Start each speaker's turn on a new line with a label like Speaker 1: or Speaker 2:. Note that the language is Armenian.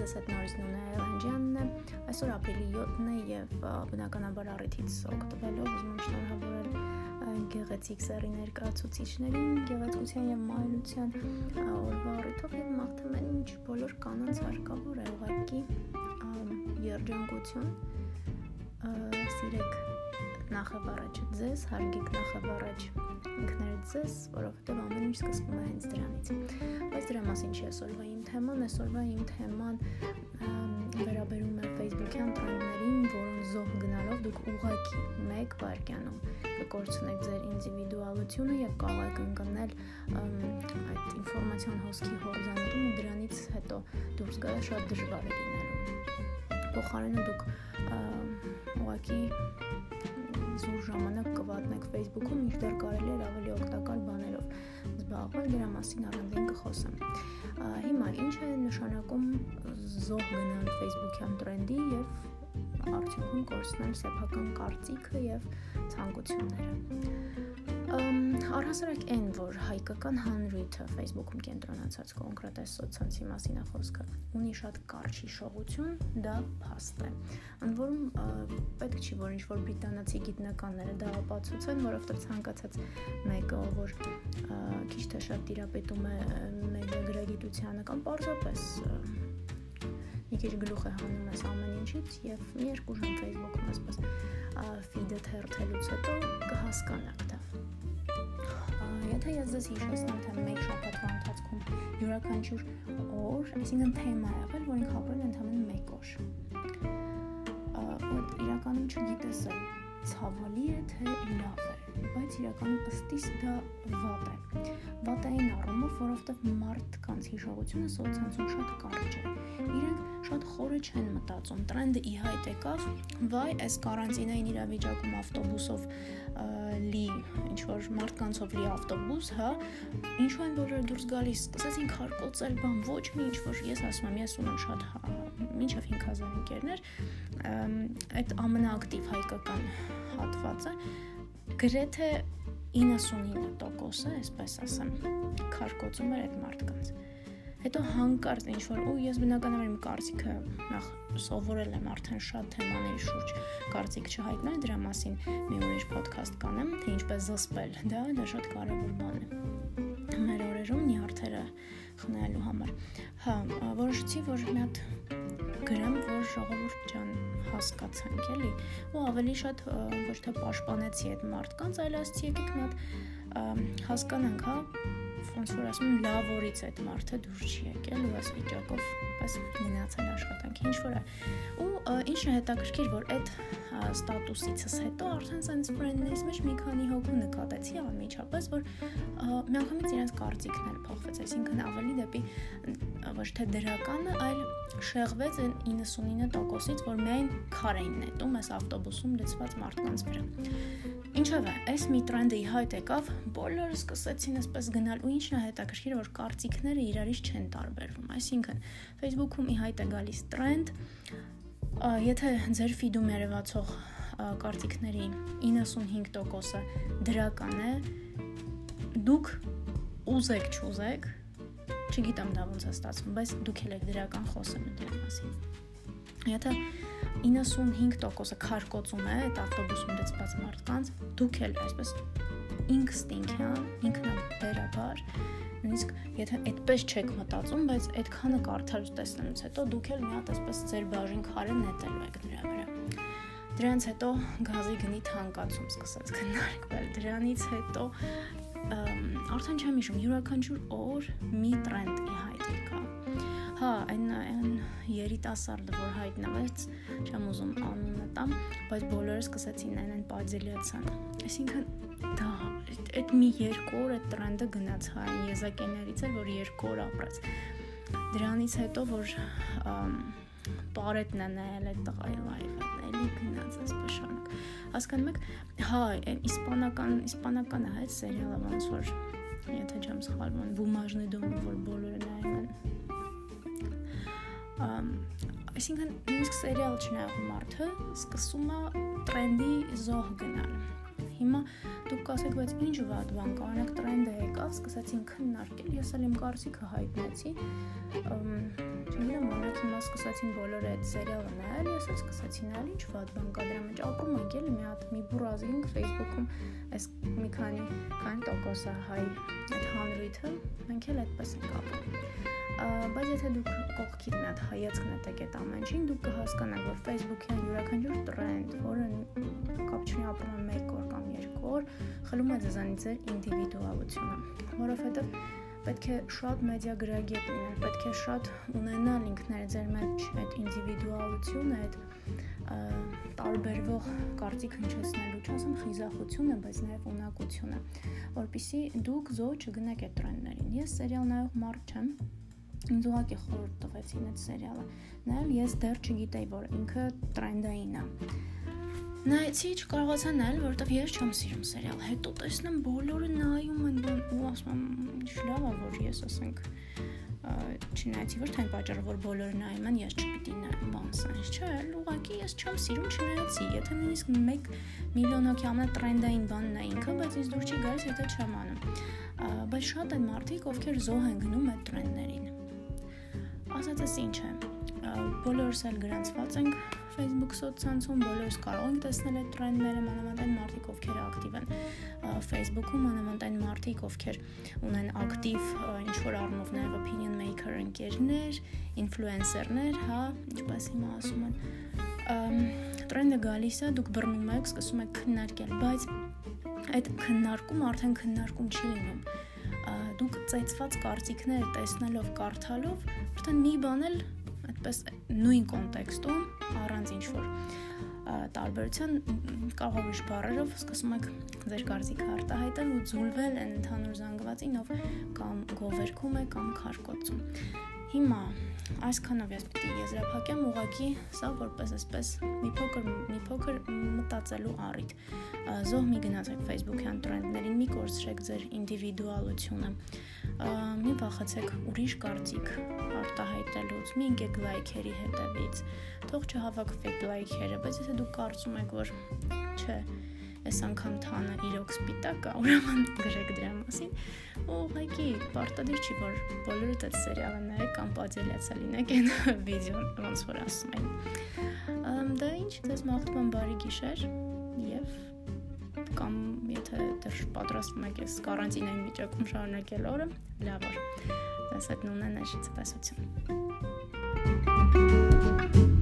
Speaker 1: ձեզ հետ նորից Նունե Էլանջյանն է։ Այսօր ապրիլի 7-ն է եւ բնականաբար առիթից օգտվելով ուզում եմ շնորհավորել գեղեցիկ սերի ներկայացուցիչներին, գեղեցկության եւ մայրության օրվա առիթով եւ մաղթում եմ ինչ բոլոր կանանց հարկավոր է ուղղակի երջանկություն սիրեք նախավ առաջ ձեզ, հարգեք նախավ առաջ ինքներդ որովհետև ամեն ինչ սկսվում է հենց դրանից։ Բայց դրա մասին չի այսօրվա իմ թեման, այսօրվա իմ թեման վերաբերում է Facebook-յան տրենդերին, որոնց զոհ գնալով դուք ուղակի 1 վայրկյանում կկորցնեք ձեր ինդիվիդուալությունը եւ կարող եք ընկնել այդ ինֆորմացիոն հոսքի հորձանուտում ու դրանից հետո դուրս գալը շատ դժվար է լինելու։ Փոխարենը դուք ուղակի զուր ժամանակ կվատնեք Facebook-ում, ինչտեղ կարելի է ավելի օգտակար բաներով զբաղվել, դրա մասին առանձին կխոսեմ։ Հիմա ինչ է նշանակում զոհ գնալ Facebook-յան տրենդի եւ արդյունքում կորցնել սեփական կարծիքը եւ ցանկությունները առհասարակ այն, որ հայկական հանրույթը Facebook-ում կենտրոնացած կոնկրետ այս սոցցանցի մասին է խոսքը, ունի շատ կարճ հիշողություն, դա փաստ է։ Ընդ որում պետք չի, որ ինչ-որ բրիտանացի գիտնականները դա ապացուցեն, որովհետև ցանկացած մեկը, որ քիչ թե շատ տիրապետում է մեդիագրագիտությանը կամ պարզապես մի քիչ գլուխ է հանում ես ամեն ինչից եւ մի երկու ժամ Facebook-ում ասես ֆիդը թերթելուց հետո կհասկանաք դա Եթե ես ձեզ հիշեցնեմ, թե մեկ շաբաթվա ընթացքում յուրաքանչյուր օր, այսինքն թեմա եղել, որ ինքը ապրել ընդհանրապես մեկ օր։ Այդ իրականում չգիտես ցավալի է թե լավ է բայց իրականում ըստիս դա վատ է։ Վատ է այն առումով, որովհետև մարդկանց հիշողությունը սոցցանցում շատ կարճ է։ Իրենք շատ խորը չեն մտածում։ Տրենդը ի հայտ եկավ, վայ, այս կարանտինային իրավիճակում ավտոբուսով լի ինչ որ մարդկանցով լի ավտոբուս, հա, ինչու են բոլորը դուրս գալիս, սկսեցին քարկոծել բան, ոչ մի ինչ որ ես ասում եմ, ես ունեմ շատ մինչև 5000 ընկերներ, այդ ամենաակտիվ հայկական հատվածը գրեթե 99%-ը, այսպես ասեմ, քարկոծում էր այդ մարդկանց։ Հետո հանկարծ ինչ որ ու ես բնականաբար իմ կարծիքը նախ սովորել եմ արդեն շատ թեմաների շուրջ կարծիք չհայտնել դրա մասին մի ուրիշ ոդքասթ կանեմ թե ինչպես զսպել դա դա շատ կարևոր բան է մեր օրերում նյարդերը խնայելու համար հա որոշեցի որ մի հատ գրեմ որ ժողովուրդ ջան հասկացանք, էլի։ Ու ավելի շատ ոչ թե պաշտպանեցի այդ մարդկանց, այլ ասացի եկեք մի հատ հասկանանք, հա, ոնց որ ասում եմ, լավ օրից այդ մարդը դուրս չի եկել ու այս վիճակով պես գնացել աշխատանքի ինչ որ է։ Ու ինչն է հետաքրքիր, որ այդ ստատուսիցս հետո արդեն sense friend-ներից մեջ մի քանի հոգու նկատեցի անմիջապես, որ միանգամից իրենց կարծիքն էլ փոխվեց, այսինքն ավելի դեպի ոչ թե դրականը, այլ շեղվեց այն 99%-ից, որ միայն քար էին նետում այս ավտոբուսում լցված մարդկանց վրա։ Ինչով է, այս մի տրենդը ի հայտ եկավ, բոլորը սկսեցին այսպես գնալ ու ինչն է հետաքրքիր, որ կարծիքները իրարից չեն տարբերվում։ Այսինքն, Facebook-ում ի հայտ է գալիս տրենդ, եթե ձեր ֆիդում երևացող կարծիքների 95%-ը դրական է, դուք ուզեք չուզեք, չգիտեմ դա ոնց է ստացվում, բայց դուք եք դրական խոսում դրա մասին։ Եթե 95%-ը քարկոծում է այդ ավտոբուսում լցված մարդկանց, դուք էլ այսպես ինստինկտյան, ինքնաբերաբար նույնիսկ եթե այդպես չեք մտածում, բայց այդքանը կարդալուց տեսնելուց հետո դուք էլ մի հատ այսպես ձեր բաժին քարը նետելու եք դրա վրա։ Դրանից հետո գազի գնի թանկացում սկսեց քննարկվել։ Դրանից հետո արդեն չեմ հիշում, յուրաքանչյուր օր մի տրենդ ի հայտ եկա։ Հա, այն այն երիտասարդը, որ հայտնվեց, չեմ ուզում անունը տամ, բայց բոլորը սկսեցին այն պազելիացան։ Այսինքն դա այդ մի երկու օր այդ տրենդը գնաց հա եզակիներից էլ որ երկու օր ապրած դրանից հետո որ բարետն է նայել այդ տղայի լայվը էլի գնաց այսպես շանակ հասկանում եք հա իսպանական իսպանական է այդ սերիալը ոնց որ եթե չեմ սխալվում բումաժնի դոմ որ բոլորը նայում են այսինքն նույնիսկ սերիալ չնայող մարդը սկսում է տրենդի զոհ գնալ Հիմա դուք կասեք, բայց ինչ վատ բան կա, օրինակ տրենդը եկավ, սկսեցին քննարկել, ես էլ իմ կարծիքը հայտնեցի։ Չգիտեմ, օրինակ հիմա սկսեցին բոլորը այդ սերիալը նայել, ես էլ սկսեցի նայել, ինչ վատ բան կա դրա մեջ։ Ապրում ենք էլի մի հատ մի բուրազինք Facebook-ում, այս մի քանի քանի տոկոս է հայ այդ հանրույթը, մենք էլ այդպես ենք ապրում բայց եթե դուք կողքիդ մի հատ հայացք նետեք այդ ամեն ինչին, դուք կհասկանաք, որ Facebook-յան յուրաքանչյուր տրենդ, որը կապ չունի ապրում 1 օր կամ 2 օր, խլում է ձեզանից ձեր ինդիվիդուալությունը, որովհետև պետք է շատ մեդիա գրագետ լինել, պետք է շատ ունենալ ինքներ ձեր մեջ այդ ինդիվիդուալությունը, այդ տարբերվող կարծիք հնչեցնելու, չասեմ խիզախությունը, բայց նաև ունակությունը, որpիսի դուք զո չգնաք այդ տրենդներին։ Ես սերիալ նայող մարդ չեմ, ինձ ուղղակի խորհուրդ տվեցին այդ սերիալը։ Նայել ես դեռ չգիտեի, որ ինքը տրենդային է։ Նայեցի, չկարողացա նայել, որովհետև ես չեմ սիրում սերիալ։ Հետո տեսնեմ բոլորը նայում են ու ասում եմ, ինչ լավ է, որ ես ասենք չնայեցի ոչ թե այն պատճառը, որ բոլորը նայում են, ես չպիտի նայեմ բան sense, չէ, ուղղակի ես չեմ սիրում չնայեցի։ Եթե նույնիսկ 1 միլիոն հոգի ամենատրենդային բանն է ինքը, բայց ինձ դուր չի գալիս, եթե չեմ անում։ Բայց շատ են մարդիկ, ովքեր զոհ են գնում այդ տրենդներին ասածս ինչ է բոլորս էլ գրանցված ենք Facebook սոցցանցում, բոլորս կարող ենք տեսնել այդ տրենդները, մանավանդ մարդիկ, ովքեր ակտիվ են Facebook-ում, մանավանդ մարդիկ, ովքեր ունեն ակտիվ ինչ որ առումով նաև opinion maker ընկերներ, influencer-ներ, հա, ինչպես հիմա ասում են տրենդը գալիս է, դուք բռնում եք, սկսում եք քննարկել, բայց այդ քննարկում արդեն քննարկում չի լինում դուք ծեծված կարծիքներ տեսնելով, կարդալով, արդեն մի բան էլ այդպես նույն կոնտեքստում առանց ինչ որ տարբերության կարող ուրիշ բառերով սկսում եք ձեր կարծիքը արտահայտել ու ձուլվել այն ընդհանուր զանգվածին, ով կամ գովերքում է կամ քարկոծում։ Հիմա այսքանով ես պիտի եզրափակեմ ուղակի սա որպես այսպես մի փոքր մի փոքր մտածելու առիթ. Զոհ մի գնացեք Facebook-յան տրենդներին մի կորցրեք ձեր ինդիվիդուալությունը մի վախեցեք ուրիշ կարծիք արտահայտելուց մի ընկեք լայքերի հետևից թող չհավաքվեք լայքերը բայց եթե դուք կարծում եք որ չէ այս անգամ թանը իրոք սպիտակ է, ուրեմն գրեք դրա մասին։ Ու ուղղակի պարտադիր չի, որ բոլորը դա սերիալը նայեք կամ պատելացա լինեք այն վիդեոն, ոնց որ ասում են։ Դա ինչ ձեզ մաղթում եմ բարի գիշեր եւ կամ եթե դեռ պատրաստվում եք այս կարանտինային վիճակում շարունակել օրը, լավ օր։ Դասատնունն է նշից տեսություն։ Thank you